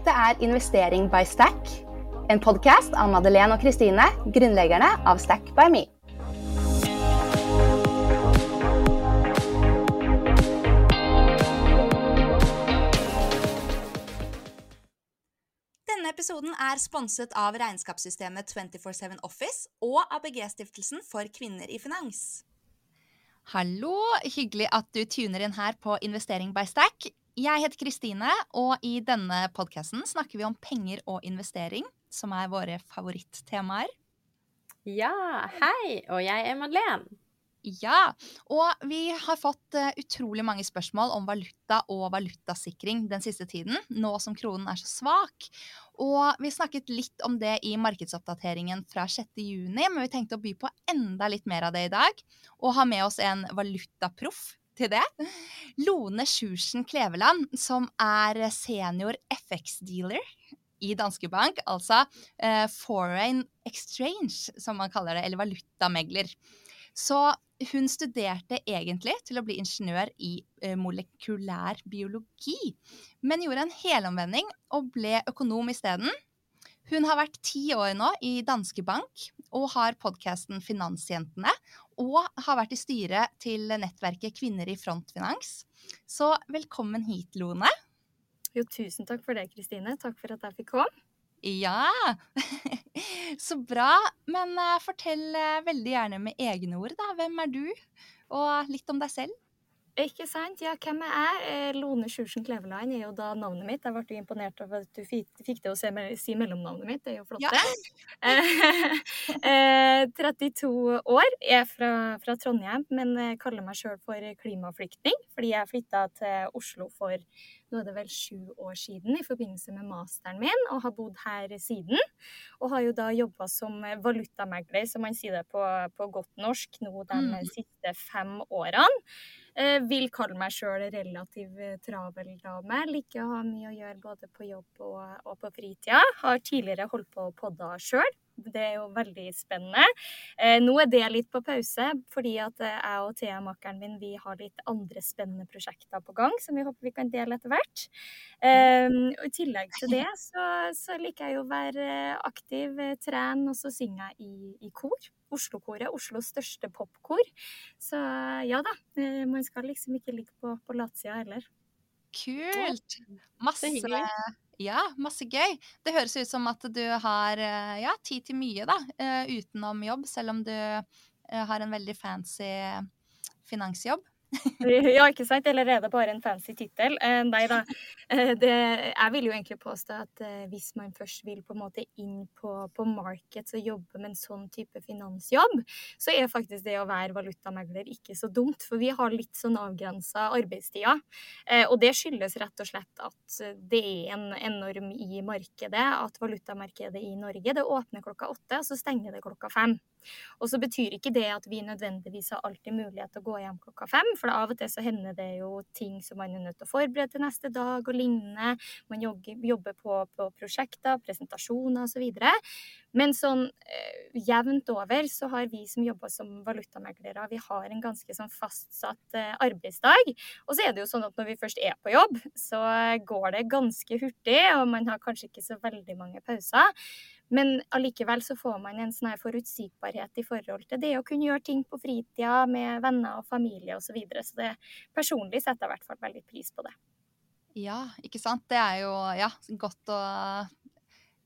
Dette er Investering by Stack, en podkast av Madeleine og Kristine, grunnleggerne av Stack by Me. Denne episoden er sponset av regnskapssystemet 247 Office og ABG-stiftelsen for kvinner i finans. Hallo, hyggelig at du tuner inn her på Investering by Stack. Jeg heter Kristine, og i denne podkasten snakker vi om penger og investering, som er våre favorittemaer. Ja, hei, og jeg er Madeleine. Ja, og vi har fått uh, utrolig mange spørsmål om valuta og valutasikring den siste tiden, nå som kronen er så svak. Og vi snakket litt om det i markedsoppdateringen fra 6.6, men vi tenkte å by på enda litt mer av det i dag, og ha med oss en valutaproff til det. Lone Sjursen Kleveland, som er senior FX-dealer i Danske Bank, altså eh, foreign exchange, som man kaller det, eller valutamegler. Så hun studerte egentlig til å bli ingeniør i eh, molekylær biologi, men gjorde en helomvending og ble økonom isteden. Hun har vært ti år nå i Danske Bank og har podkasten Finansjentene. Og har vært i styret til nettverket Kvinner i frontfinans. Så velkommen hit, Lone. Jo, tusen takk for det, Kristine. Takk for at jeg fikk komme. Ja, så bra. Men uh, fortell uh, veldig gjerne med egne ord, da. Hvem er du? Og litt om deg selv. Ikke sant. Ja, hvem jeg? er? Lone Sjursen Kleveland er jo da navnet mitt. Jeg ble imponert over at du fikk til å si, mellomnavnet mitt. Det er jo flott, ja. 32 år. Jeg er fra, fra Trondheim, men kaller meg sjøl for klimaflyktning. Fordi jeg flytta til Oslo for nå er det vel sju år siden i forbindelse med masteren min, og har bodd her siden. Og har jo da jobba som valutamegler, som man sier det på, på godt norsk, nå de mm. siste fem årene. Eh, vil kalle meg sjøl relativt travel dame. Liker å ha mye å gjøre både på jobb og, og på fritida. Har tidligere holdt på å podde sjøl. Det er jo veldig spennende. Eh, nå er det litt på pause, fordi at eh, jeg og Thea, makkeren min, vi har litt andre spennende prosjekter på gang som vi håper vi kan dele etter hvert. Eh, og I tillegg til det så, så, liker jeg jo å være aktiv, eh, trene, og så synger jeg i, i kor. Oslo-koret, Oslos største popkor. Så ja da, eh, man skal liksom ikke ligge på, på latsida heller. Kult! Masse ja, masse gøy. Det høres ut som at du har eh, ja, tid til mye da, eh, utenom jobb, selv om du har en veldig fancy finansjobb. ja, ikke sant? Eller er det bare en fancy tittel? Eh, nei da. Eh, det, jeg vil jo egentlig påstå at eh, hvis man først vil på en måte inn på, på markeds og jobbe med en sånn type finansjobb, så er faktisk det å være valutamegler ikke så dumt. For vi har litt sånn avgrensa arbeidstider. Eh, og det skyldes rett og slett at det er en enorm i markedet. At valutamarkedet i Norge det åpner klokka åtte, og så stenger det klokka fem. Og så betyr ikke det at vi nødvendigvis har alltid mulighet til å gå hjem klokka fem, for av og til så hender det jo ting som man er nødt til å forberede til neste dag og lignende. Man jobber på, på prosjekter, presentasjoner osv. Men sånn eh, jevnt over så har vi som jobber som valutameglere, vi har en ganske sånn fastsatt eh, arbeidsdag. Og så er det jo sånn at når vi først er på jobb, så går det ganske hurtig, og man har kanskje ikke så veldig mange pauser. Men allikevel så får man en sånn forutsigbarhet i forhold til det å kunne gjøre ting på fritida med venner og familie osv. Så, videre. så det personlig setter jeg i hvert fall veldig pris på det. Ja, ikke sant. Det er jo ja, godt å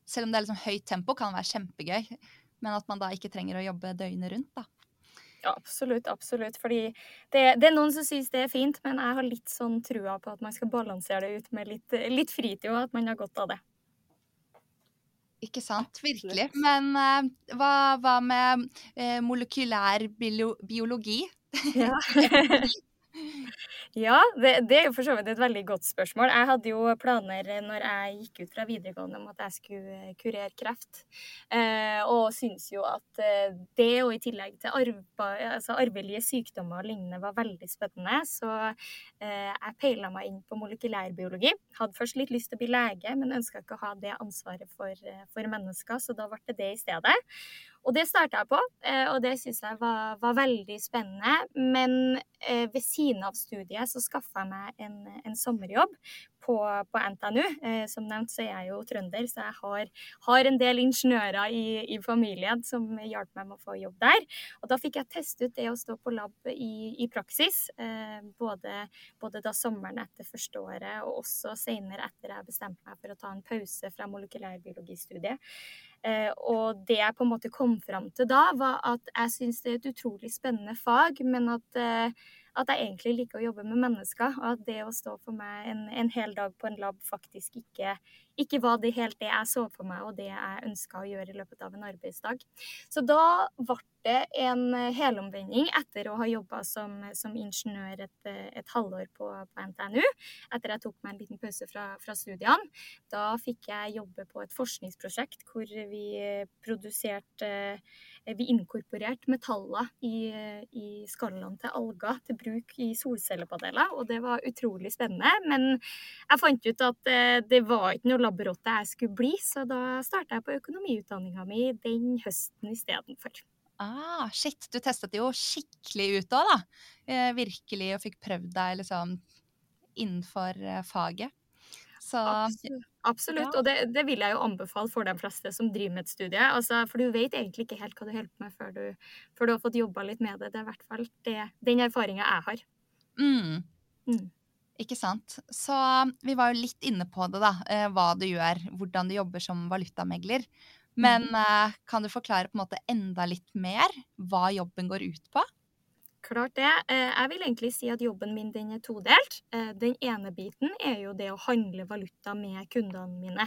Selv om det er liksom høyt tempo, kan det være kjempegøy. Men at man da ikke trenger å jobbe døgnet rundt, da. Ja, absolutt, absolutt. Fordi det, det, er noen som syns det er fint, men jeg har litt sånn trua på at man skal balansere det ut med litt, litt fritid, og at man har godt av det. Ikke sant. Virkelig. Men uh, hva, hva, med uh, molekylær biologi? Ja. Ja, det, det, er jo for så vidt et veldig godt spørsmål. Jeg hadde jo planer når jeg gikk ut fra videregående om at jeg skulle kurere kreft. Eh, og syns jo at eh, det, og i tillegg til arve, altså arvelige sykdommer og lignende, var veldig spennende. Så eh, jeg peila meg inn på molekylærbiologi. Hadde først litt lyst til å bli lege, men ønska ikke å ha det ansvaret for, eh, for mennesker, så da ble det det i stedet. Og det starta jeg på, eh, og det syns jeg var, var, veldig spennende. Men ved siden av studiet så skaffa jeg meg en, en, sommerjobb på, på NTNU. Eh, som nevnt så er jeg jo trønder, så jeg har, har en del ingeniører i, i, familien som hjalp meg med å få jobb der. Og da fikk jeg teste ut det å stå på lab i, i praksis, eh, både, både, da sommeren etter første året og også senere etter jeg bestemte meg for å ta en pause fra molekylærbiologistudiet. Eh, og det jeg på en måte kom fram til da, var at jeg syns det er et utrolig spennende fag, men at, eh, at, jeg egentlig liker å jobbe med mennesker. Og at det å stå for meg en, en hel dag på en lab faktisk ikke, ikke var det helt det jeg så for meg, og det jeg ønska å gjøre i løpet av en arbeidsdag. Så da ble det en helomvending etter å ha jobba som, som, ingeniør et, et halvår på, på, NTNU. Etter jeg tok meg en liten pause fra, fra, studiene. Da fikk jeg jobbe på et forskningsprosjekt hvor vi produserte Vi inkorporerte metaller i, i skallene til alger til bruk i solcellepaneler, og det var utrolig spennende. Men jeg fant ut at eh, det var ikke noe labbrotte jeg skulle bli, så da starta jeg på økonomiutdanninga mi den høsten istedenfor. Ah, shit. Du testet det jo skikkelig ut òg, da. Eh, virkelig, og fikk prøvd deg liksom innenfor eh, faget. Så Absolutt. Absolutt. Ja. Og det, det, vil jeg jo anbefale for de fleste som driver med et studie. Altså, for du vet egentlig ikke helt hva du holder på med før du, før du, har fått jobba litt med det. Det er i hvert fall det, den erfaringa jeg har. Mm. Mm. Ikke sant. Så vi var jo litt inne på det, da. Eh, hva du gjør, hvordan du jobber som valutamegler. Men uh, kan du forklare på en måte enda litt mer hva jobben går ut på? Klart det. Eh, jeg vil egentlig si at jobben min den er todelt. Eh, den ene biten er jo det å handle valuta med kundene mine.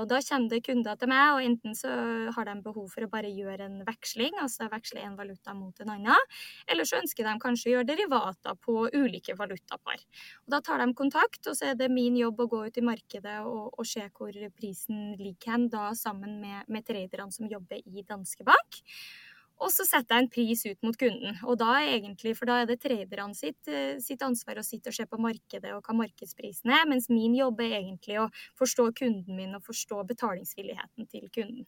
Og Da kommer det kunder til meg, og enten så har de behov for å bare gjøre en veksling, altså veksle en valuta mot en annen, eller så ønsker de kanskje å gjøre derivater på ulike valutapar. Og Da tar de kontakt, og så er det min jobb å gå ut i markedet og, og se hvor prisen ligger hen, da sammen med, med traderne som jobber i Danske Bank. Og så setter jeg en pris ut mot kunden. Og da er egentlig, for da er det traderne sitt, eh, sitt, ansvar å sitte og se på markedet og hva markedsprisen er, mens min jobb er egentlig å forstå kunden min og forstå betalingsvilligheten til kunden.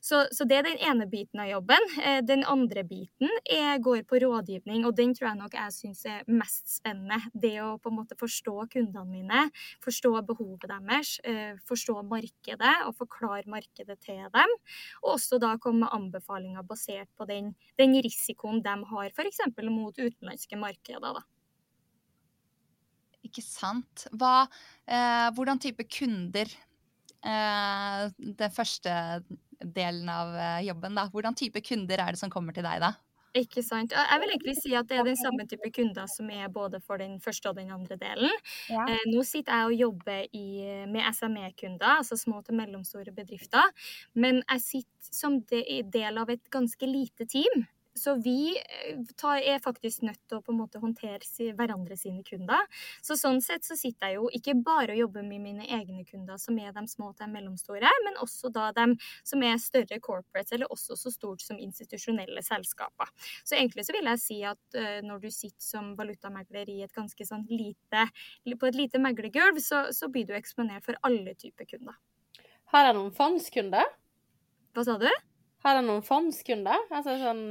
Så, så, det er den ene biten av jobben. Eh, den andre biten er, går på rådgivning, og den tror jeg nok jeg syns er mest spennende. Det å på en måte forstå kundene mine, forstå behovet deres, eh, forstå markedet og forklare markedet til dem. Og også da komme med anbefalinger basert på den, den risikoen de har, f.eks. mot utenlandske markeder. da. Ikke sant. Hva, eh, hvordan type kunder eh, Den første delen av eh, jobben, da. Hvordan type kunder er det som kommer til deg, da? Ikke sant. Jeg vil egentlig si at det er den samme type kunder som er både for den første og den andre delen. Ja. Eh, nå sitter jeg og jobber i, med SME-kunder, altså små til mellomstore bedrifter. Men jeg sitter som del av et ganske lite team. Så vi eh, er faktisk nødt til å på en måte håndtere hverandre sine kunder. Så sånn sett så sitter jeg jo ikke bare og jobber med mine egne kunder, som er de små til de mellomstore, men også da de som er større corporates, eller også så stort som institusjonelle selskaper. Så egentlig så vil jeg si at uh, når du sitter som valutamegler i et ganske sånn lite, på et lite meglergulv, så, så blir du eksponert for alle typer kunder. Har jeg noen fondskunder? Hva sa du? Har dere noen fondskunder? Altså sånn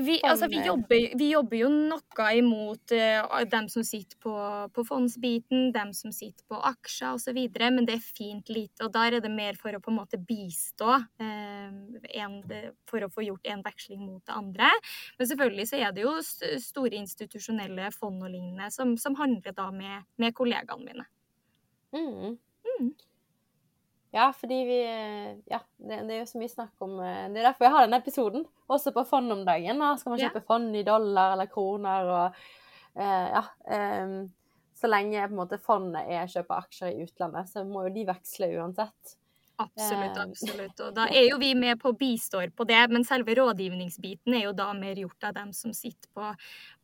vi, altså, vi, jobber, vi, jobber, jo noe imot uh, dem som sitter på, på, fondsbiten, dem som sitter på aksjer osv., men det er fint lite. Og der er det mer for å på en måte bistå, uh, en, for å få gjort en veksling mot det andre. Men selvfølgelig så er det jo store institusjonelle fond og lignende som, som handler da med, med kollegaene mine. Mm. Mm. Ja, fordi vi Ja, det, det, er jo så mye snakk om eh, Det er derfor jeg har denne episoden. Også på fond om dagen. Da skal man kjøpe ja. fond i dollar eller kroner og eh, Ja. Eh, så lenge på en måte fondet er kjøper aksjer i utlandet, så må jo de veksle uansett. Absolutt, eh, absolutt. Og da er jo vi med på å bistå på det, men selve rådgivningsbiten er jo da mer gjort av dem som sitter på,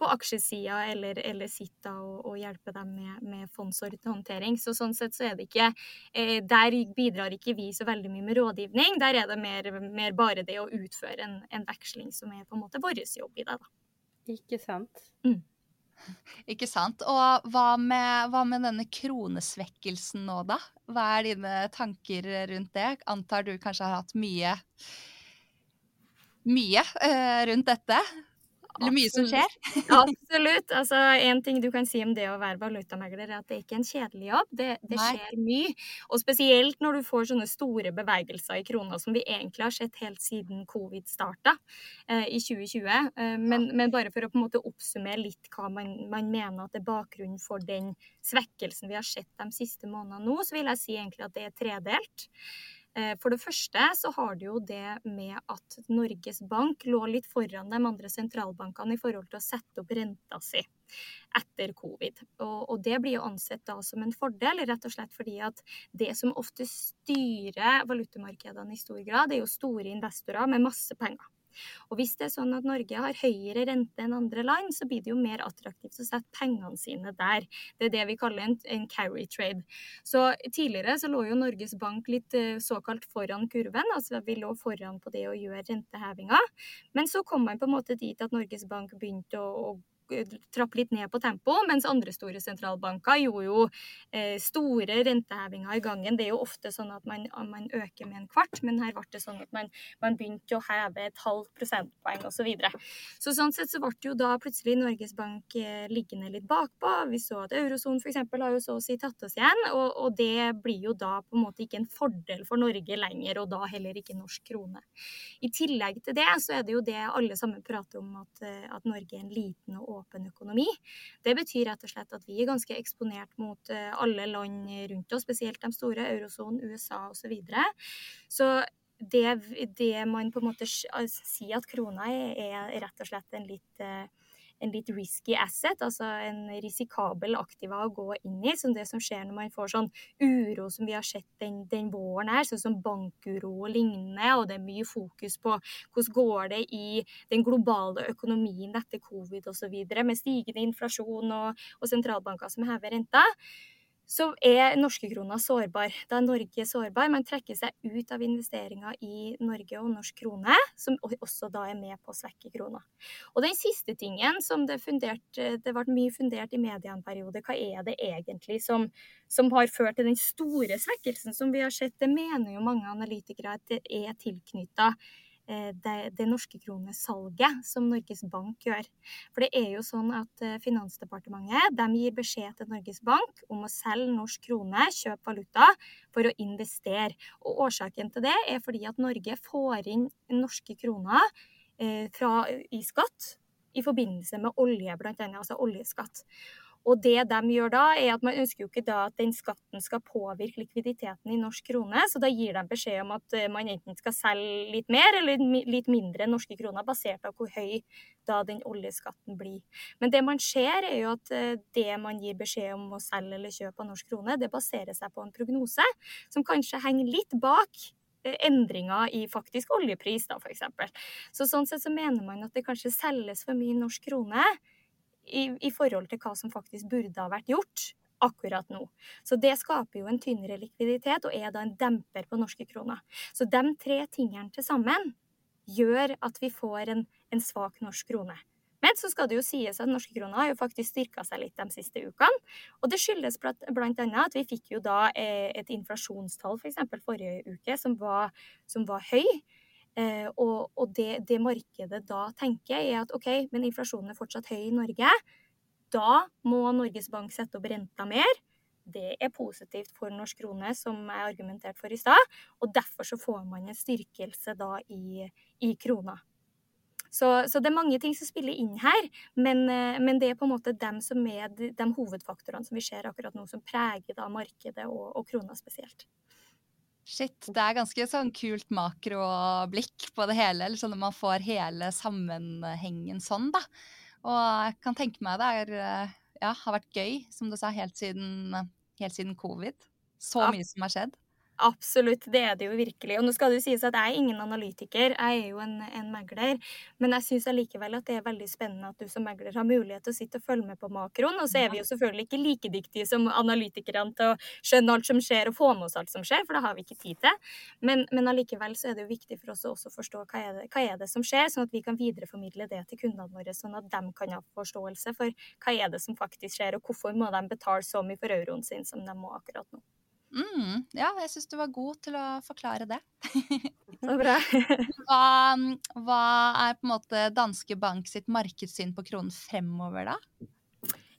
på aksjesida, eller, eller, sitter og, og hjelper dem med, med fondshåndtering. Så sånn sett så er det ikke eh, Der bidrar ikke vi så veldig mye med rådgivning. Der er det mer, mer bare det å utføre en, en, veksling som er på en måte vår jobb i det, da. Ikke sant. Mm. Ikke sant. Og hva med, hva med, denne kronesvekkelsen nå, da? Hva er dine tanker rundt det? Antar du kanskje har hatt mye mye uh, rundt dette? Eller mye som skjer. Absolutt. Altså, en ting du kan si om det å være valutamegler, er at det er ikke en kjedelig jobb. Det, det skjer mye. Og spesielt når du får sånne store bevegelser i krona, som vi egentlig har sett helt siden covid starta eh, i 2020. Eh, men, men, bare for å på en måte oppsummere litt hva man, man, mener at er bakgrunnen for den svekkelsen vi har sett de siste månedene nå, så vil jeg si egentlig at det er tredelt. Eh, for det første så har du jo det med at Norges Bank lå litt foran de andre sentralbankene i forhold til å sette opp renta si etter covid. Og, det blir jo ansett da som en fordel, rett og slett fordi at det som ofte styrer valutamarkedene i stor grad, er jo store investorer med masse penger. Og hvis det er sånn at Norge har høyere rente enn andre land, så blir det jo mer attraktivt å sette pengene sine der. Det er det vi kaller en, en carry trade. Så tidligere så lå jo Norges Bank litt eh, såkalt foran kurven, altså vi lå foran på det å gjøre rentehevinga. Men så kom man på en måte dit at Norges Bank begynte å, å trappe litt ned på tempo, mens andre store sentralbanker gjorde jo eh, store rentehevinger i gangen. Det er jo ofte sånn at man, man, øker med en kvart, men her ble det sånn at man, man begynte å heve et halvt prosentpoeng osv. Så, videre. så sånn sett så ble jo da plutselig Norges Bank eh, liggende litt bakpå. Vi så at eurosonen f.eks. har jo så å si tatt oss igjen, og, og, det blir jo da på en måte ikke en fordel for Norge lenger, og da heller ikke norsk krone. I tillegg til det så er det jo det alle sammen prater om, at, eh, at Norge er en liten og åpen økonomi. Det betyr rett og slett at vi er ganske eksponert mot eh, alle land rundt oss, spesielt de store, eurosonen, USA osv. Så, videre. så det, det man på en måte sier at krona er, er rett og slett en litt eh, en litt risky asset, altså en risikabel aktiva å gå inn i. Som det som skjer når man får sånn uro som vi har sett den, den våren her, sånn som bankuro og lignende. Og det er mye fokus på hvordan går det i den globale økonomien etter covid osv. Med stigende inflasjon og, og sentralbanker som hever renta så er norske kroner sårbar. Da er Norge sårbar. Man trekker seg ut av investeringer i Norge og norsk krone, som også da er med på å svekke krona. Og den siste tingen som det, fundert, det ble mye fundert i media en periode, hva er det egentlig som, som, har ført til den store svekkelsen som vi har sett? Det mener jo mange analytikere at det er tilknytta det, det norske kronesalget som Norges Bank gjør. For det er jo sånn at eh, Finansdepartementet de gir beskjed til Norges Bank om å selge norsk krone, kjøpe valuta, for å investere. Og Årsaken til det er fordi at Norge får inn norske kroner eh, fra, i skatt i forbindelse med olje, annet, altså oljeskatt. Og det de gjør da, er at man ønsker jo ikke da at den skatten skal påvirke likviditeten i norsk krone, så da gir de beskjed om at eh, man enten skal selge litt mer eller litt mindre norske kroner, basert på hvor høy da den oljeskatten blir. Men det man ser, er jo at eh, det man gir beskjed om å selge eller kjøpe av norsk krone, det baserer seg på en prognose som kanskje henger litt bak eh, endringer i faktisk oljepris, da, f.eks. Så sånn sett så mener man at det kanskje selges for mye norsk krone i, i, forhold til hva som faktisk burde ha vært gjort akkurat nå. Så det skaper jo en tynnere likviditet og er da en demper på norske kroner. Så de tre tingene til sammen gjør at vi får en, en svak norsk krone. Men så skal det jo sies at norske kroner har jo faktisk styrka seg litt de siste ukene. Og det skyldes bl.a. at vi fikk jo da eh, et inflasjonstall f.eks. For forrige uke som var, som var høy. Eh, og, og det, det, markedet da tenker, er at OK, men inflasjonen er fortsatt høy i Norge. Da må Norges Bank sette opp renta mer. Det er positivt for norsk krone, som jeg argumenterte for i stad. Og derfor så får man en styrkelse da i, i krona. Så, så, det er mange ting som spiller inn her, men, eh, men det er på en måte dem som er de, de hovedfaktorene som vi ser akkurat nå, som preger da markedet og, og krona spesielt. Shit, det er ganske sånn kult makroblikk på det hele. eller sånn at man får hele sammenhengen sånn, da. Og jeg kan tenke meg det er, eh, ja, har vært gøy, som du sa, helt siden, helt siden covid. Så mye som har skjedd. Absolutt, det er det jo virkelig. Og nå skal det jo sies at jeg er ingen analytiker, jeg er jo en, en megler. Men jeg syns allikevel at det er veldig spennende at du som megler har mulighet til å sitte og følge med på makroen. Og så er vi jo selvfølgelig ikke like dyktige som analytikerne til å skjønne alt som skjer og få med oss alt som skjer, for det har vi ikke tid til. Men, men allikevel så er det jo viktig for oss å også forstå hva er, det, hva er det som skjer, sånn at vi kan videreformidle det til kundene våre, sånn at de kan ha forståelse for hva er det som faktisk skjer, og hvorfor må de betale så mye for euroen sin som de må akkurat nå. Mm, ja, jeg syns du var god til å forklare det. Så bra. Hva, hva er på en måte danske bank sitt markedssyn på kronen fremover, da?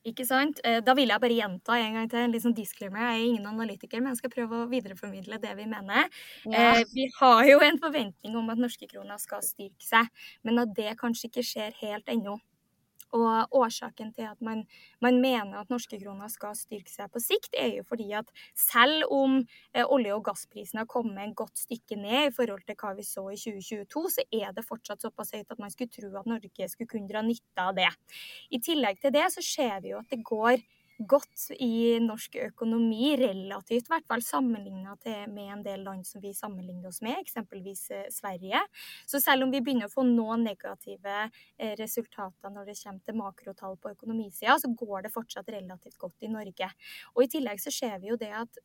Ikke sant? Eh, da vil jeg bare gjenta en gang til en liksom disclaimer. Jeg er ingen analytiker, men jeg skal prøve å videreformidle det vi mener. Ja. Eh, vi har jo en forventning om at norske kroner skal styrke seg, men at det kanskje ikke skjer helt ennå. Og årsaken til at man, man mener at norske kroner skal styrke seg på sikt, er jo fordi at selv om eh, olje- og gassprisen har kommet en godt stykke ned i forhold til hva vi så i 2022, så er det fortsatt såpass høyt at man skulle tro at Norge skulle kunne dra nytte av det. I tillegg til det så ser vi jo at det går godt i norsk økonomi, relativt i hvert fall sammenligna med en del land som vi sammenligner oss med, eksempelvis eh, Sverige. Så selv om vi begynner å få noen negative eh, resultater når det kommer til makrotall på økonomisida, så går det fortsatt relativt godt i Norge. Og i tillegg så ser vi jo det at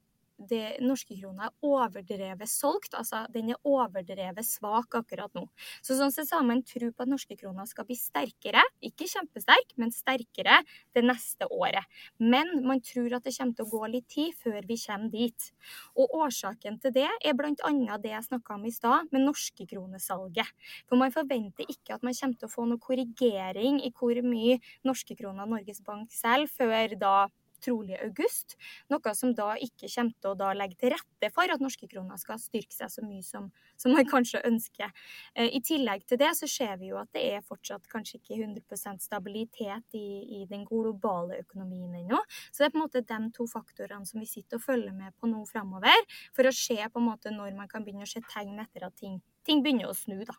det norske krona er overdrevet solgt. Altså den er overdrevet svak akkurat nå. Så sånn sett så har man tro på at norske krona skal bli sterkere. Ikke kjempesterk, men sterkere det neste året. Men man tror at det kommer til å gå litt tid før vi kommer dit. Og årsaken til det er bl.a. det jeg snakka om i stad, med norske kronesalget. For man forventer ikke at man kommer til å få noe korrigering i hvor mye norske kroner Norges Bank selger før da trolig august. Noe som da ikke kommer til å legge til rette for at norske kroner skal styrke seg så mye som, som man kanskje ønsker. Eh, I tillegg til det så ser vi jo at det er fortsatt kanskje ikke 100% stabilitet i, i, den globale økonomien ennå. Så det er på en måte de to faktorene som vi sitter og følger med på nå framover, for å se på en måte når man kan begynne å se tegn etter at ting, ting begynner å snu. da.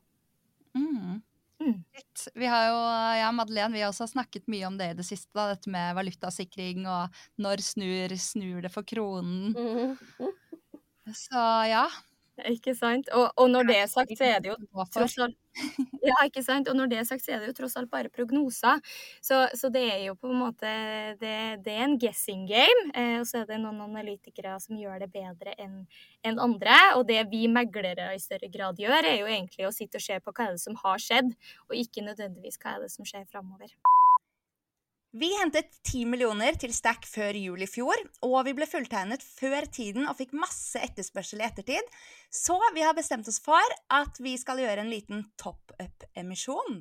Mm. Mm. Vi har jo, jeg og Madeleine vi har også snakket mye om det i det siste. Da, dette med valutasikring og når snur, snur det for kronen. Mm. Så ja. Ikke sant? Og, og når det er sagt, så er det jo tross alt Ja, ikke sant? Og når det er sagt, så er det jo tross alt bare prognoser. Så, så det er jo på en måte Det, det er en guessing game. Eh, og så er det noen analytikere som gjør det bedre enn en andre. Og det vi meglere i større grad gjør, er jo egentlig å sitte og se på hva er det som har skjedd, og ikke nødvendigvis hva er det som skjer framover. Vi hentet 10 millioner til Stack før jul i fjor, og vi ble fulltegnet før tiden og fikk masse etterspørsel i ettertid, så vi har bestemt oss for at vi skal gjøre en liten top-up-emisjon.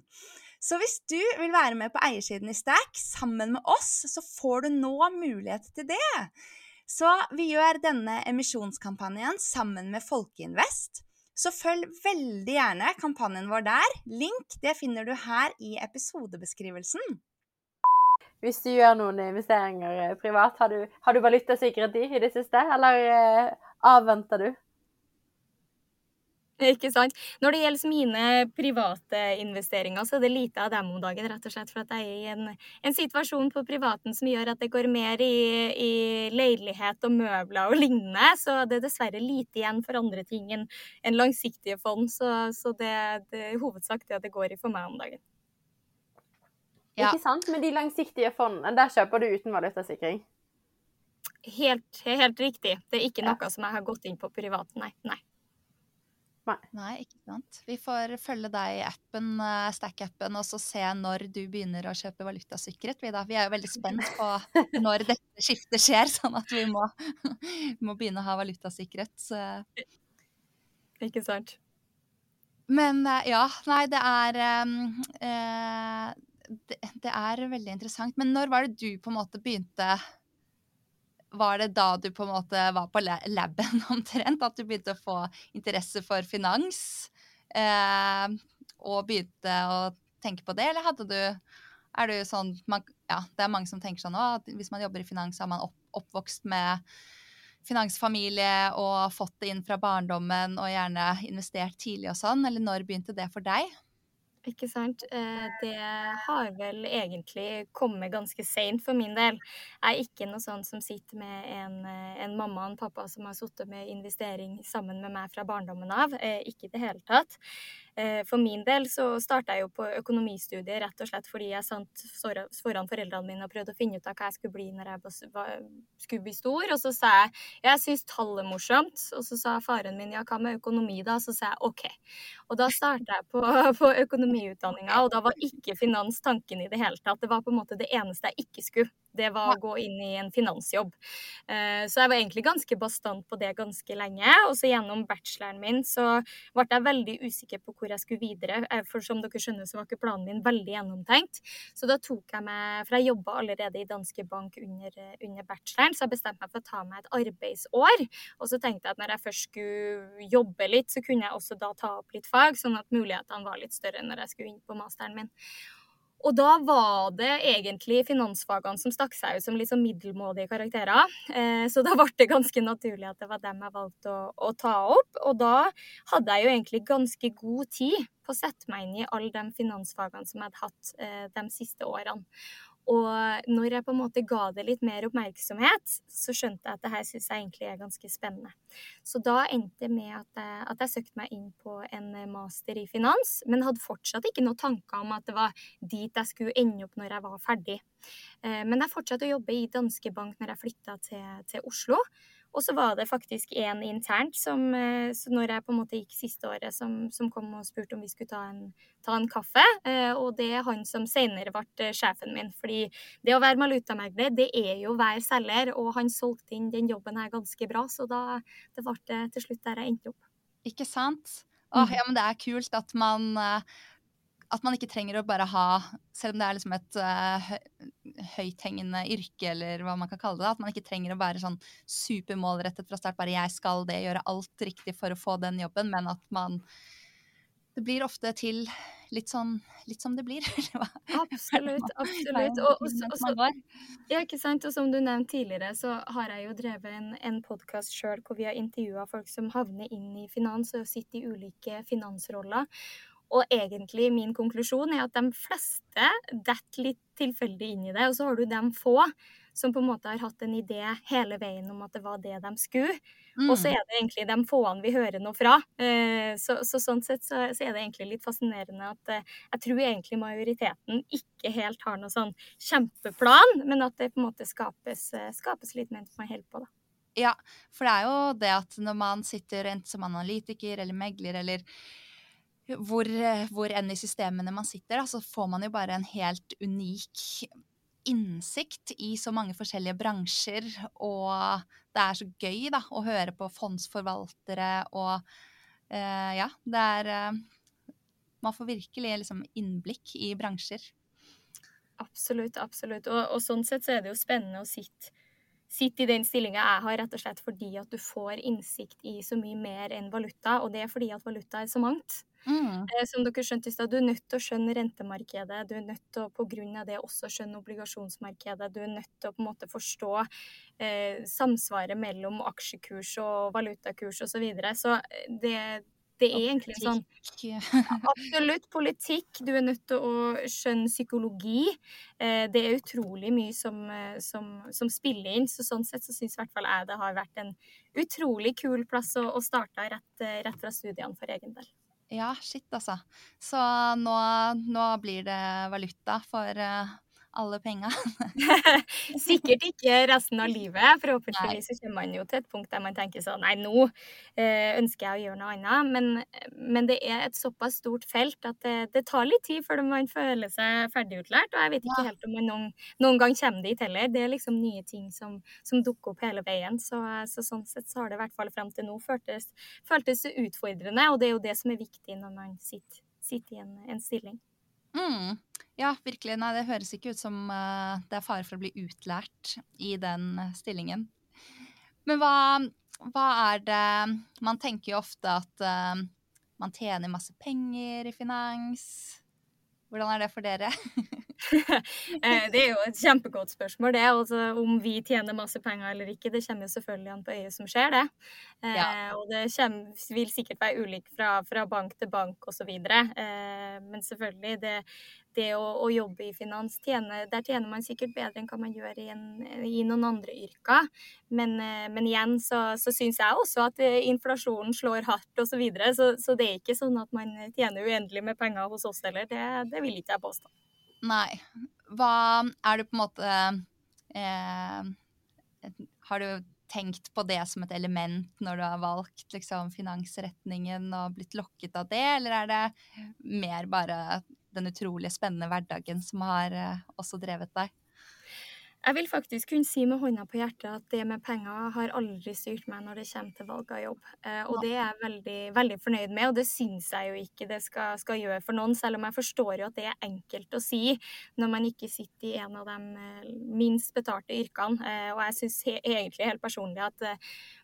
Så hvis du vil være med på eiersiden i Stack sammen med oss, så får du nå mulighet til det. Så vi gjør denne emisjonskampanjen sammen med Folkeinvest. Så følg veldig gjerne kampanjen vår der. Link det finner du her i episodebeskrivelsen. Hvis du gjør noen investeringer eh, privat, har du, har du valutasikret de i det siste, eller eh, avventer du? Ikke sant? Når det gjelder mine private investeringer, så er det lite av dem om dagen. Rett og slett for at jeg er i en, en situasjon på privaten som gjør at det går mer i, i leilighet og møbler og lignende. Så det er dessverre lite igjen for andre ting enn en langsiktige fond. Så, så det, det er hovedsak det det går i for meg om dagen. Ja. Ikke sant? Men de langsiktige fondene, der kjøper du uten valutasikring. Helt, helt riktig. Det er ikke Ja. noe som jeg har gått inn på privat, nei. nei. Nei, ikke sant. Vi får følge deg i appen, eh, Stack-appen, og så se når du begynner å kjøpe valutasikret. Vi, da. vi er jo veldig spent på når dette skiftet skjer, sånn at vi må, må begynne å ha valutasikret. Så. Ikke sant? Men eh, ja, nei, det er em, eh, det, det er veldig interessant. Men når var det du på en måte begynte Var det da du på en måte var på la- laben omtrent? At du begynte å få interesse for finans? Eh, og begynte å tenke på det, eller hadde du Er du sånn man, Ja, det er mange som tenker sånn at hvis man jobber i finans, så er man opp, oppvokst med finansfamilie og fått det inn fra barndommen og gjerne investert tidlig og sånn, eller når begynte det for deg? Ikke sant. Eh, Det har vel egentlig kommet ganske seint for min del. Jeg er ikke noe sånn som sitter med en, eh, en mamma og en pappa som har sittet med investering sammen med meg fra barndommen av. Eh, Ikke i det hele tatt. Eh, For min del så starta jeg jo på økonomistudiet rett og slett fordi jeg satt foran foreldrene mine og prøvde å finne ut av hva jeg skulle bli når jeg skulle bli stor. Og så sa jeg jeg syns tall er morsomt. Og så sa faren min ja, hva med økonomi da? Så sa jeg OK. Og da starta jeg på, på økonomiutdanninga, og da var ikke finans tanken i det hele tatt. Det var på en måte det eneste jeg ikke skulle. Det var å gå inn i en finansjobb. Eh, så jeg var egentlig ganske bastant på det ganske lenge. Og så gjennom bacheloren min så ble jeg veldig usikker på hvor jeg skulle videre. Eh, for som dere skjønner, så var ikke planen min veldig gjennomtenkt. Så da tok jeg meg For jeg jobba allerede i Danske Bank under, under bacheloren, så jeg bestemte meg for å ta meg et arbeidsår. Og så tenkte jeg at når jeg først skulle jobbe litt, så kunne jeg også da ta opp litt fag, sånn at mulighetene var litt større når jeg skulle inn på masteren min. Og da var det egentlig finansfagene som stakk seg ut som litt sånn middelmådige karakterer. Eh, så da ble det ganske naturlig at det var dem jeg valgte å, å, ta opp. Og da hadde jeg jo egentlig ganske god tid på å sette meg inn i alle de finansfagene som jeg hadde hatt eh, de siste årene. Og når jeg på en måte ga det litt mer oppmerksomhet, så skjønte jeg at det her syns jeg egentlig er ganske spennende. Så da endte det med at jeg, at jeg søkte meg inn på en master i finans, men hadde fortsatt ikke noen tanker om at det var dit jeg skulle ende opp når jeg var ferdig. Eh, men jeg fortsatte å jobbe i Danske Bank når jeg flytta til, til Oslo. Og så var det faktisk en internt som, så når jeg på en måte gikk siste året, som, som kom og spurte om vi skulle ta en, ta en kaffe. Eh, og det er han som senere ble eh, sjefen min. Fordi det å være valutamegler, det er jo å være selger. Og han solgte inn den jobben her ganske bra, så da det ble det til slutt der jeg endte opp. Ikke sant? Åh, mm. ja, men det er kult at man at man ikke trenger å bare ha Selv om det er liksom et uh, høythengende yrke, eller hva man kan kalle det, at man ikke trenger å være sånn supermålrettet fra start. Bare 'jeg skal det', gjøre alt riktig for å få den jobben, men at man Det blir ofte til litt sånn litt som det blir. absolutt. absolutt. Og, og, og, ja, ikke sant? og som du nevnte tidligere, så har jeg jo drevet en, en podkast sjøl hvor vi har intervjua folk som havner inn i finans og sitter i ulike finansroller. Og egentlig min konklusjon er at de fleste detter litt tilfeldig inn i det. Og så har du de få som på en måte har hatt en idé hele veien om at det var det de skulle. Mm. Og så mm. er det egentlig de fåene vi hører noe fra. Eh, så, så sånn sett så, så, er det egentlig litt fascinerende at eh, jeg tror egentlig majoriteten ikke helt har noe sånn kjempeplan, men at det på en måte skapes, eh, skapes litt mens man holder på, da. Ja, for det er jo det at når man sitter enten som analytiker eller megler eller hvor, eh, hvor enn i systemene man sitter, så får man jo bare en helt unik innsikt i så mange forskjellige bransjer. Og det er så gøy da, å høre på fondsforvaltere og eh, Ja, det er eh, Man får virkelig liksom innblikk i bransjer. Absolutt, absolutt. Og, og, sånn sett så er det jo spennende å sitte, sitte i den stillinga jeg har, rett og slett fordi at du får innsikt i så mye mer enn valuta. Og det er fordi at valuta er så mangt. Mm. Eh, som dere skjønte i stad, du er nødt til å skjønne rentemarkedet. Du er nødt til å på grunn av det også skjønne obligasjonsmarkedet. Du er nødt til å på en måte forstå eh, samsvaret mellom aksjekurs og valutakurs osv. Så, videre. så eh, det, det er egentlig sånn Absolutt politikk. Du er nødt til å skjønne psykologi. Eh, det er utrolig mye som, eh, som, som spiller inn. Så sånn sett så syns i hvert fall jeg det har vært en utrolig kul plass å, å starte rett, rett fra studiene for egen del. Ja, shit, altså. Så nå, nå blir det valuta for uh, alle penga. Sikkert ikke resten av livet. Forhåpentligvis så kommer man jo til et punkt der man tenker sånn Nei, nå eh, ønsker jeg å gjøre noe annet. Men, men, det er et såpass stort felt at det, det, tar litt tid før man føler seg ferdigutlært. Og jeg vet ikke ja. helt om man noen, noen, gang kommer dit heller. Det er liksom nye ting som, som dukker opp hele veien. Så, så, sånn sett så har det i hvert fall frem til nå føltes, føltes utfordrende. Og det er jo det som er viktig når man sitter, sitter i en, en stilling. Mm. Ja, virkelig. Nei, det høres ikke ut som uh, det er fare for å bli utlært i den uh, stillingen. Men hva, hva, er det Man tenker jo ofte at uh, man tjener masse penger i finans. Hvordan er det for dere? det er jo et kjempegodt spørsmål, det. Altså, om vi tjener masse penger eller ikke, det kommer jo selvfølgelig an på øyet som skjer, det. Ja. og det kommer, vil sikkert være ulikt fra, fra bank til bank osv. Eh, men selvfølgelig, det, det å, å, jobbe i finans, tjene, der tjener man sikkert bedre enn hva man gjør i, en, i noen andre yrker. Men, eh, men igjen så, så syns jeg også at eh, inflasjonen slår hardt osv. Så, videre, så Så det er ikke sånn at man tjener uendelig med penger hos oss heller. Det, det vil ikke jeg påstå. Nei. Hva er du på en måte eh, Har du tenkt på det som et element når du har valgt liksom, finansretningen og blitt lokket av det, eller er det mer bare den utrolig spennende hverdagen som har eh, også drevet deg? Jeg vil faktisk kunne si med hånda på hjertet at det med penger har aldri styrt meg når det kommer til valg av jobb. Eh, og det er jeg veldig, veldig fornøyd med, og det syns jeg jo ikke det skal, skal, gjøre for noen, selv om jeg forstår jo at det er enkelt å si når man ikke sitter i en av de eh, minst betalte yrkene. Eh, og jeg syns egentlig helt personlig at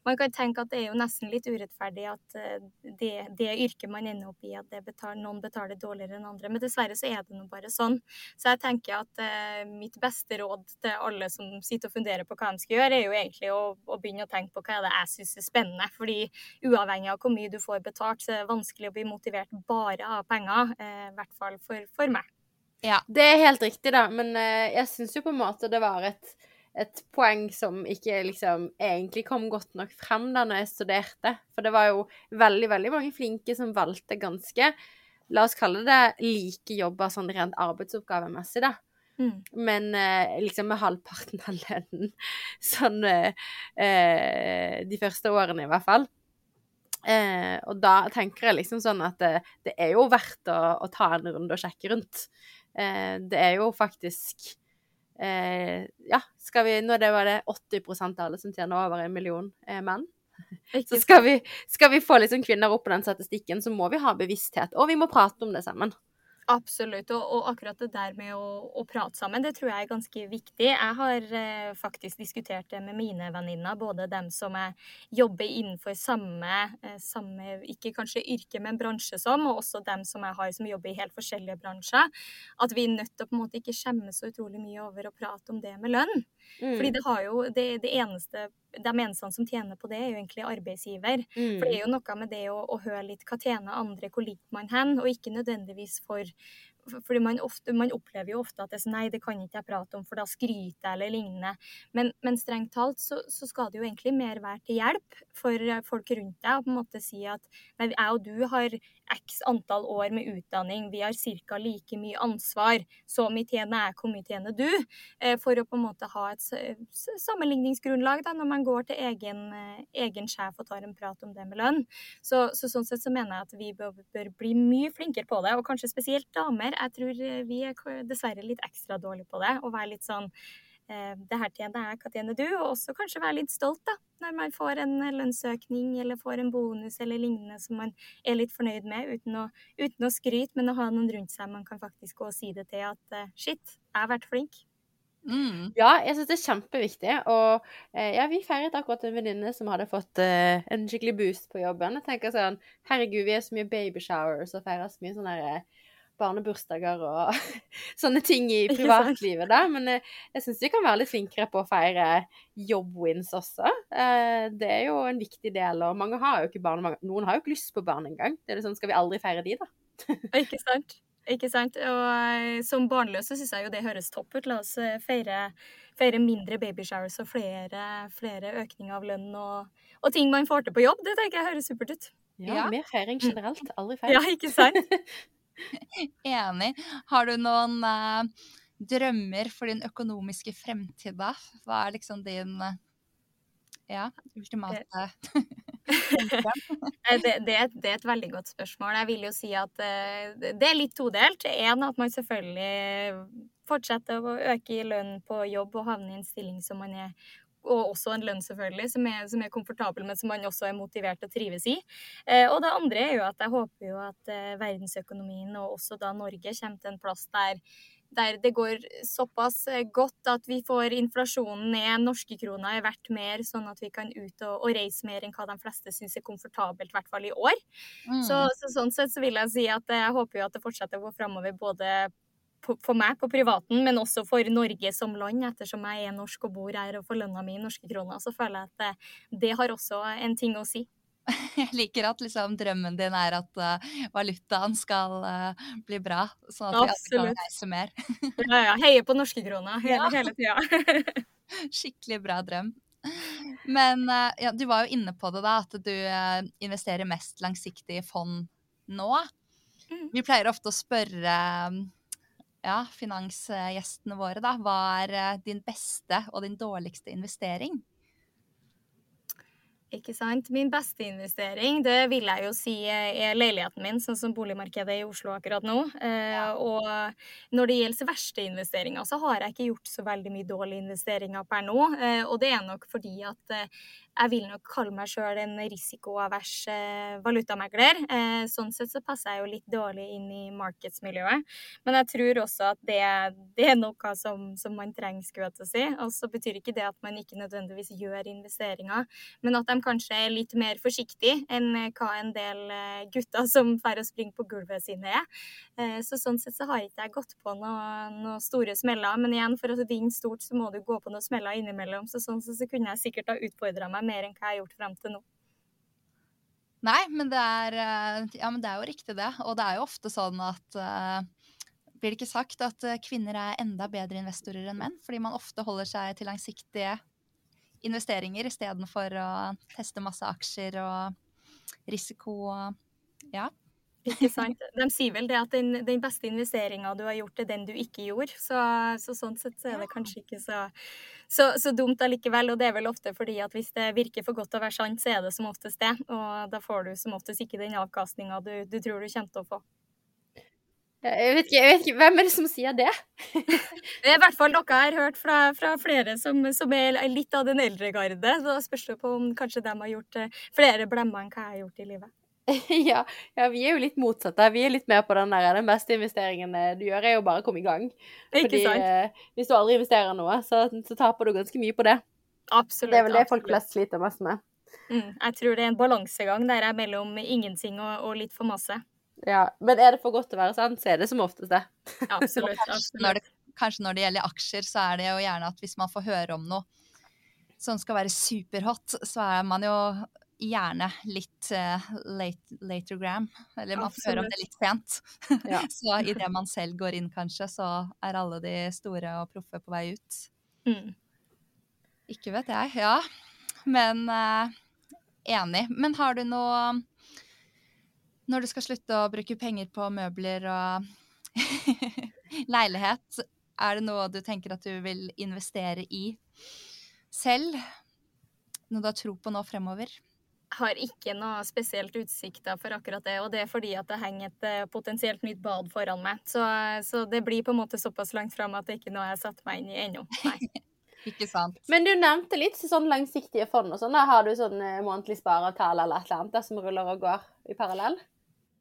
man kan tenke at det er jo nesten litt urettferdig at det, det yrket man ender opp i, at betaler, noen betaler dårligere enn andre. Men dessverre så er det nå bare sånn. Så jeg tenker at mitt beste råd til alle som sitter og funderer på hva de skal gjøre, er jo egentlig å, å begynne å tenke på hva er det jeg syns er spennende. Fordi uavhengig av hvor mye du får betalt, så er det vanskelig å bli motivert bare av penger. Eh, I hvert fall for, for meg. Ja. Det er helt riktig, da. Men eh, jeg syns jo på en måte det var et, et poeng som ikke liksom egentlig kom godt nok frem da når jeg studerte. For det var jo veldig, veldig mange flinke som valgte ganske La oss kalle det like jobber sånn rent arbeidsoppgavemessig, da. Mm. Men eh, liksom med halvparten av lønnen sånn eh, eh, De første årene, i hvert fall. Eh, og da tenker jeg liksom sånn at det, det er jo verdt å, å, ta en runde og sjekke rundt. Eh, det er jo faktisk eh, Ja, skal vi Nå det var det 80% av alle som tjener over en million menn. Så skal vi, skal vi få liksom kvinner opp på den statistikken, så må vi ha bevissthet. Og vi må prate om det sammen. Absolutt. Og, og, akkurat det der med å, å, prate sammen, det tror jeg er ganske viktig. Jeg har eh, faktisk diskutert det med mine venninner, både dem som jeg jobber innenfor samme, eh, samme, ikke kanskje yrke, men bransje som, og også dem som jeg har som jobber i helt forskjellige bransjer. At vi er nødt til å på en måte ikke skjemme så utrolig mye over å prate om det med lønn. Mm. Fordi det har jo det, det eneste de eneste som tjener på det, er jo egentlig arbeidsgiver. Mm. For det er jo noe med det å, å høre litt hva tjener andre, hvor ligger man hen, og ikke nødvendigvis for fordi man, ofte, man, opplever jo ofte at det er sånn Nei, det kan ikke jeg prate om, for da skryter jeg eller lignende. Men, men strengt talt så, så, skal det jo egentlig mer være til hjelp for folk rundt deg. Og på en måte si at nei, jeg og du har x antall år med utdanning, vi har ca. like mye ansvar. Så mye tjener jeg, hvor mye tjener du? Eh, for å på en måte ha et sammenligningsgrunnlag da, når man går til egen, eh, egen sjef og tar en prat om det med lønn. Så, så sånn sett så mener jeg at vi bør, bør, bli mye flinkere på det, og kanskje spesielt damer. Jeg tror eh, vi er dessverre litt ekstra dårlige på det. Å være litt sånn Eh, det her tjener jeg, hva tjener du? Og også kanskje være litt stolt, da, når man får en lønnsøkning eller får en bonus eller lignende som man er litt fornøyd med, uten å, uten å skryte, men å ha noen rundt seg man kan faktisk gå og si det til at eh, shit, jeg har vært flink. Mm. Ja, jeg syns det er kjempeviktig. Og eh, ja, vi feiret akkurat en venninne som hadde fått uh, en skikkelig boost på jobben. Jeg tenker sånn Herregud, vi er så mye babyshowers og feirer så mye sånn derre barnebursdager og sånne ting i privatlivet, da. Men jeg, eh, jeg syns vi kan være litt flinkere på å feire jobbwins også. Eh, det er jo en viktig del, og mange har jo ikke barn. Noen har jo ikke lyst på barn engang. Det er sånn, skal vi aldri feire de, da? ikke sant. Ikke sant. Og eh, som barnløs så syns jeg jo det høres topp ut. La oss feire, feire mindre babyshowers og flere, flere økninger av lønn og, og, ting man får til på jobb. Det tenker jeg høres supert ut. Ja, ja. mer feiring generelt. Aldri feil. Ja, ikke sant. Enig. Har du noen uh, drømmer for din økonomiske fremtid, da? Hva er liksom din uh, ja, ultimate det, det, det, er et veldig godt spørsmål. Jeg vil jo si at uh, det er litt todelt. En, at man selvfølgelig fortsetter å øke i lønn på jobb og havne i en stilling som man er og også en lønn, selvfølgelig, som er, som er, komfortabel, men som man også er motivert å trives i. Eh, og det andre er jo at jeg håper jo at eh, verdensøkonomien, og også da Norge, kommer til en plass der der det går såpass eh, godt at vi får inflasjonen ned, norske kroner er verdt mer, sånn at vi kan ut og, og reise mer enn hva de fleste syns er komfortabelt, i hvert fall i år. Mm. Så, så, sånn sett så vil jeg si at jeg håper jo at det fortsetter å gå framover både for meg på privaten, men også for Norge som land, ettersom jeg er norsk og bor her og får lønna mi i norske kroner, så føler jeg at det, det, har også en ting å si. Jeg liker at liksom, drømmen din er at uh, valutaen skal uh, bli bra, sånn at vi alle kan reise mer. ja, ja. Heier på norske kroner hele, ja. hele tida. Skikkelig bra drøm. Men uh, ja, du var jo inne på det, da, at du investerer mest langsiktig i fond nå. Mm. Vi pleier ofte å spørre ja, finansgjestene våre, da. Hva er eh, din beste og din dårligste investering? Ikke sant. Min beste investering, det vil jeg jo si er leiligheten min, sånn som boligmarkedet i Oslo akkurat nå. Eh, og når det gjelder verste investeringer, så har jeg ikke gjort så veldig mye dårlige investeringer per nå. Eh, og det er nok fordi at eh, jeg vil nok kalle meg sjøl en risikoavers valutamegler. Eh, sånn sett så passer jeg jo litt dårlig inn i markedsmiljøet. Men jeg tror også at det, det er noe som, som, man trenger, skulle jeg til å si. Og så betyr ikke det at man ikke nødvendigvis gjør investeringer, men at kanskje er litt mer forsiktige enn hva en del eh, gutter som drar og springer på gulvet sine er. Eh, så sånn sett så har ikke jeg gått på noen noe store smeller. Men igjen, for å vinne stort, så må du gå på noen smeller innimellom. Så sånn sett så kunne jeg sikkert ha utfordra meg mer enn hva jeg har gjort frem til nå. Nei, men det er, eh, ja, men det er jo riktig, det. Og det er jo ofte sånn at Blir det ikke sagt at eh, kvinner er enda bedre investorer enn menn? Fordi man ofte holder seg til langsiktige investeringer istedenfor å teste masse aksjer og risiko og Ja. Ikke sant. De sier vel det at den, den beste investeringa du har gjort, er den du ikke gjorde. Så, så sånn sett så er det kanskje ikke så, så, så, dumt allikevel. Og det er vel ofte fordi at hvis det virker for godt til å være sant, så er det som oftest det. Og da får du som oftest ikke den avkastninga du, du, tror du kommer til å få. Jeg vet, ikke, jeg vet ikke, Hvem er det som sier det? det er i hvert fall noe jeg har hørt fra, fra flere som, som, er litt av den eldre garde. Da spørs det på om kanskje de har gjort eh, flere blemmer enn hva jeg har gjort i livet. ja, ja, vi er jo litt motsatte. Vi er litt mer på den der den beste investeringen du gjør, er jo bare å komme i gang. Fordi eh, hvis du aldri investerer noe, så, så, taper du ganske mye på det. Absolutt. Det er vel det folk flest sliter mest med. Mm, jeg tror det er en balansegang der er mellom ingenting og, og, litt for masse. Ja, Men er det for godt til å være sant, så er det som oftest det. absolutt. absolutt. Når det, kanskje når det gjelder aksjer, så er det jo gjerne at hvis man får høre om noe som skal være superhot, så er man jo gjerne litt uh, late, latergram. Eller man får høre om det litt sent. Ja. så idet man selv går inn, kanskje, så er alle de store og proffe på vei ut. Mm. Ikke vet jeg. Ja. Men uh, enig. Men har du noe Når du skal slutte å bruke penger på møbler og leilighet, er det noe du tenker at du vil investere i selv? Noe du har tro på nå fremover? har ikke noe spesielt utsikter for akkurat det. Og det er fordi at det henger et uh, potensielt nytt bad foran meg. Så, så, det blir på en måte såpass langt fram at det ikke er noe jeg har satt meg inn i ennå. ikke sant. Men du nevnte litt sånn langsiktige fond og sånn. Har du sånn uh, månedlig spareavtale eller et eller annet der som ruller og går i parallell?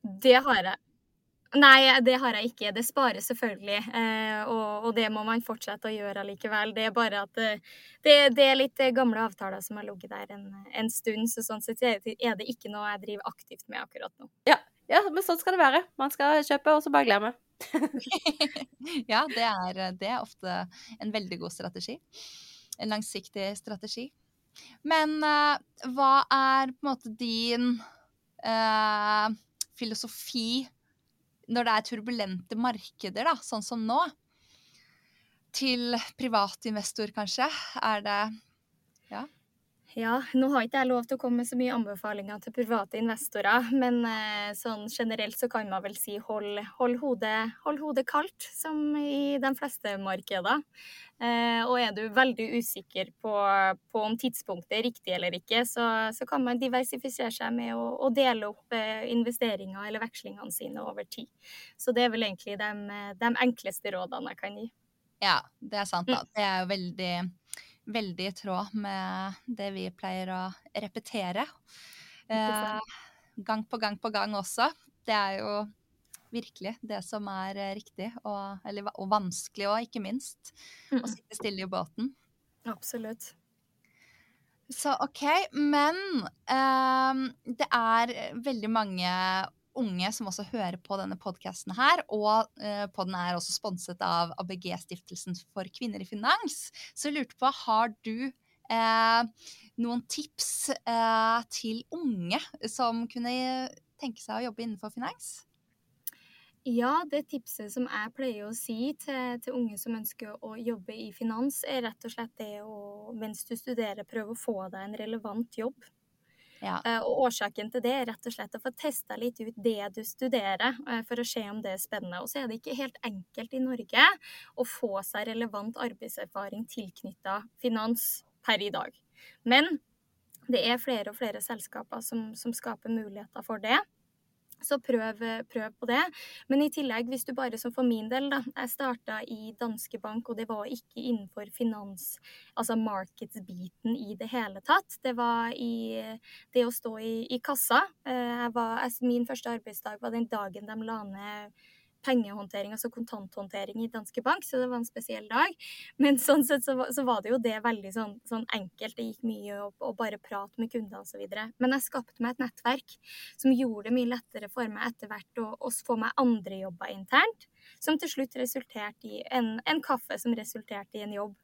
Det har jeg. Nei, det har jeg ikke. Det sparer selvfølgelig, eh, og, og, det må man fortsette å gjøre allikevel. Det er bare at eh, det, det, er litt gamle avtaler som har ligget der en, en, stund, så sånn sett er det ikke noe jeg driver aktivt med akkurat nå. Ja, ja men sånn skal det være. Man skal kjøpe, og så bare glemme. ja, det er, det er, ofte en veldig god strategi. En langsiktig strategi. Men uh, hva er på en måte din uh, filosofi når det er turbulente markeder, da, sånn som nå, til privatinvestor, kanskje? Er det Ja? Ja, nå har ikke jeg lov til å komme med så mye anbefalinger til private investorer, men eh, sånn generelt så kan man vel si hold, hold, hodet, hold hodet kaldt, som i de fleste markeder. Eh, og er du veldig usikker på, på, om tidspunktet er riktig eller ikke, så, så kan man diversifisere seg med å, å dele opp eh, investeringer eller vekslingene sine over tid. Så det er vel egentlig de, de enkleste rådene jeg kan gi. Ja, det er sant. da. Mm. Det er jo veldig veldig i tråd med det vi pleier å repetere. Eh, gang på gang på gang også. Det er jo virkelig det som er eh, riktig, og, eller, og vanskelig òg, ikke minst. Mm. Å sitte stille i båten. Absolutt. Så OK, men eh, det er veldig mange unge som også hører på denne podkasten her. Og eh, podden er også sponset av ABG-stiftelsen for kvinner i finans. Så jeg lurte på, har du eh, noen tips eh, til unge som kunne tenke seg å jobbe innenfor finans? Ja, det tipset som jeg pleier å si til, til, unge som ønsker å jobbe i finans, er rett og slett det å, mens du studerer, prøve å få deg en relevant jobb. Ja. Eh, og årsaken til det er rett og slett å få testa litt ut det du studerer, eh, for å se om det er spennende. Og så er det ikke helt enkelt i Norge å få seg relevant arbeidserfaring tilknytta finans per i dag. Men det er flere og flere selskaper som, som skaper muligheter for det. Så prøv, prøv, på det. Men i tillegg, hvis du bare som for min del, da. Jeg starta i Danske Bank, og det var ikke innenfor finans, altså markeds-biten i det hele tatt. Det var i det å stå i, i kassa. Eh, var, altså, min første arbeidsdag var den dagen de la ned pengehåndtering, altså kontanthåndtering i Danske Bank, så det var en spesiell dag. Men sånn sett så, så var det jo det veldig sånn, sånn enkelt. Det gikk mye å bare prate med kunder osv. Men jeg skapte meg et nettverk som gjorde det mye lettere for meg etter hvert å få meg andre jobber internt som til slutt resulterte i en, en, kaffe som resulterte i en jobb.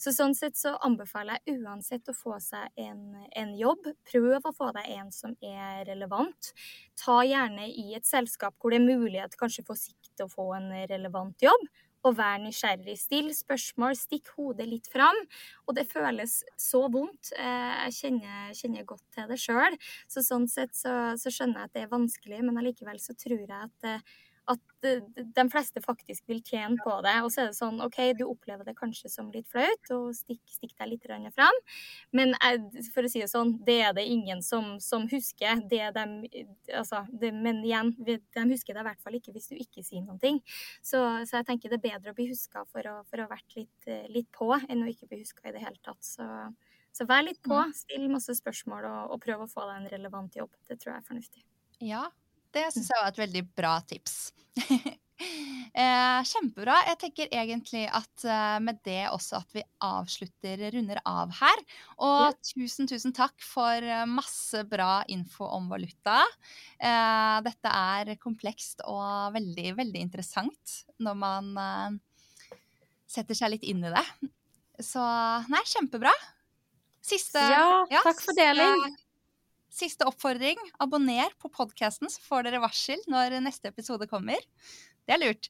Så sånn sett så anbefaler jeg uansett å få seg en, en jobb. Prøv å få deg en som er relevant. Ta gjerne i et selskap hvor det er mulighet kanskje for sikt å få en relevant jobb. Og vær nysgjerrig. Still spørsmål, stikk hodet litt fram. Og det føles så vondt. Eh, jeg kjenner, kjenner godt til det sjøl. Så sånn sett så, så, skjønner jeg at det er vanskelig, men allikevel så tror jeg at eh, at de fleste faktisk vil tjene på det. Og så er det sånn OK, du opplever det kanskje som litt flaut, og stikk, stikk deg litt fram. Men for å si det sånn, det er det ingen som, som husker. Det de, altså, det, men igjen, de husker det i hvert fall ikke hvis du ikke sier noen ting. Så, så jeg tenker det er bedre å bli huska for, for, å ha vært litt, litt, på, enn å ikke bli huska i det hele tatt. Så, så vær litt på, mm. still masse spørsmål og, og prøv å få deg en relevant jobb. Det tror jeg er fornuftig. Ja, det syns jeg var et veldig bra tips. eh, kjempebra. Jeg tenker egentlig at eh, med det også at vi avslutter, runder av her. Og ja. tusen, tusen takk for uh, masse bra info om valuta. Eh, dette er komplekst og veldig, veldig interessant når man uh, setter seg litt inn i det. Så nei, kjempebra. Siste Ja, ja takk for deling. Siste oppfordring. Abonner på podkasten, så får dere varsel når neste episode kommer. Det er lurt.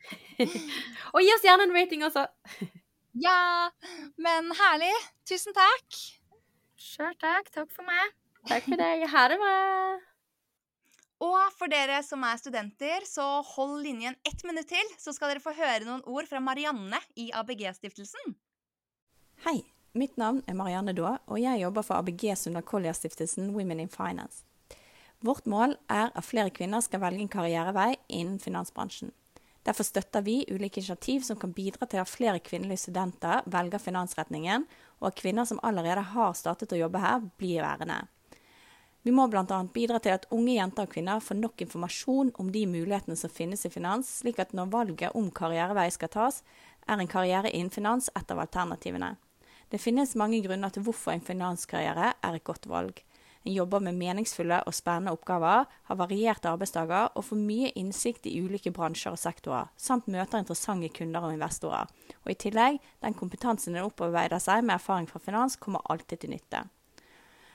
og gi oss gjerne en rating også. ja, men herlig. Tusen takk. Sjøl takk. Takk for meg. Takk for deg. Ha det bra. Og for dere som er studenter, så hold linjen ett minutt til, så skal dere få høre noen ord fra Marianne i ABG-stiftelsen. Hei. Mitt navn er Marianne Daa, og jeg jobber for ABG Sunda Collier-stiftelsen Women in Finance. Vårt mål er at flere kvinner skal velge en karrierevei innen finansbransjen. Derfor støtter vi ulike initiativ som kan bidra til at flere kvinnelige studenter velger finansretningen, og at kvinner som allerede har startet å jobbe her, blir værende. Vi må bl.a. bidra til at unge jenter og kvinner får nok informasjon om de mulighetene som finnes i finans, slik at når valget om karrierevei skal tas, er en karriere innen finans et av alternativene. Det finnes mange grunner til hvorfor en finanskarriere er et godt valg. En jobber med meningsfulle og spennende oppgaver, har varierte arbeidsdager og får mye innsikt i ulike bransjer og sektorer, samt møter interessante kunder og investorer. Og i tillegg, den kompetansen en opparbeider seg med erfaring fra finans, kommer alltid til nytte.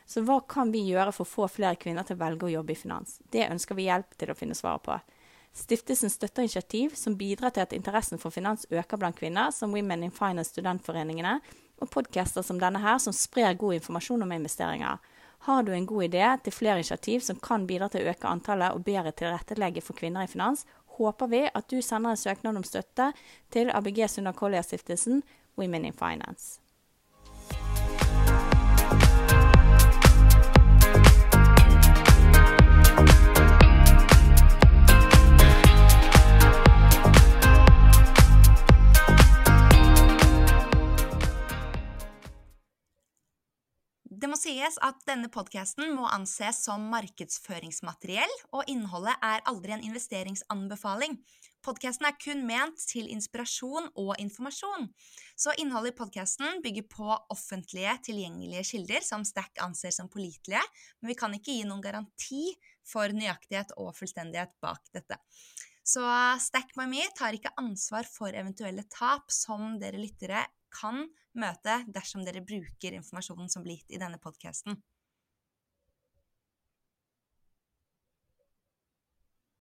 Så hva kan vi gjøre for å få flere kvinner til å velge å jobbe i finans? Det ønsker vi hjelp til å finne svaret på. Stiftelsen støtter initiativ som bidrar til at interessen for finans øker blant kvinner, som Women in Finance studentforeningene, og podcaster som denne her, som sprer god informasjon om investeringer. Har du en god idé til flere initiativ som kan bidra til å øke antallet og bedre tilrettelegge for kvinner i finans, håper vi at du sender en søknad om støtte til ABG Sunda Collier-stiftelsen Women in Finance. Det må sies at denne podkasten må anses som markedsføringsmateriell, og innholdet er aldri en investeringsanbefaling. Podkasten er kun ment til inspirasjon og informasjon. Så innholdet i podkasten bygger på offentlige, tilgjengelige kilder som Stack anser som pålitelige, men vi kan ikke gi noen garanti for nøyaktighet og fullstendighet bak dette. Så Stack My me tar ikke ansvar for eventuelle tap som dere lyttere kan møte dersom dere bruker informasjonen som blir gitt i denne podkasten.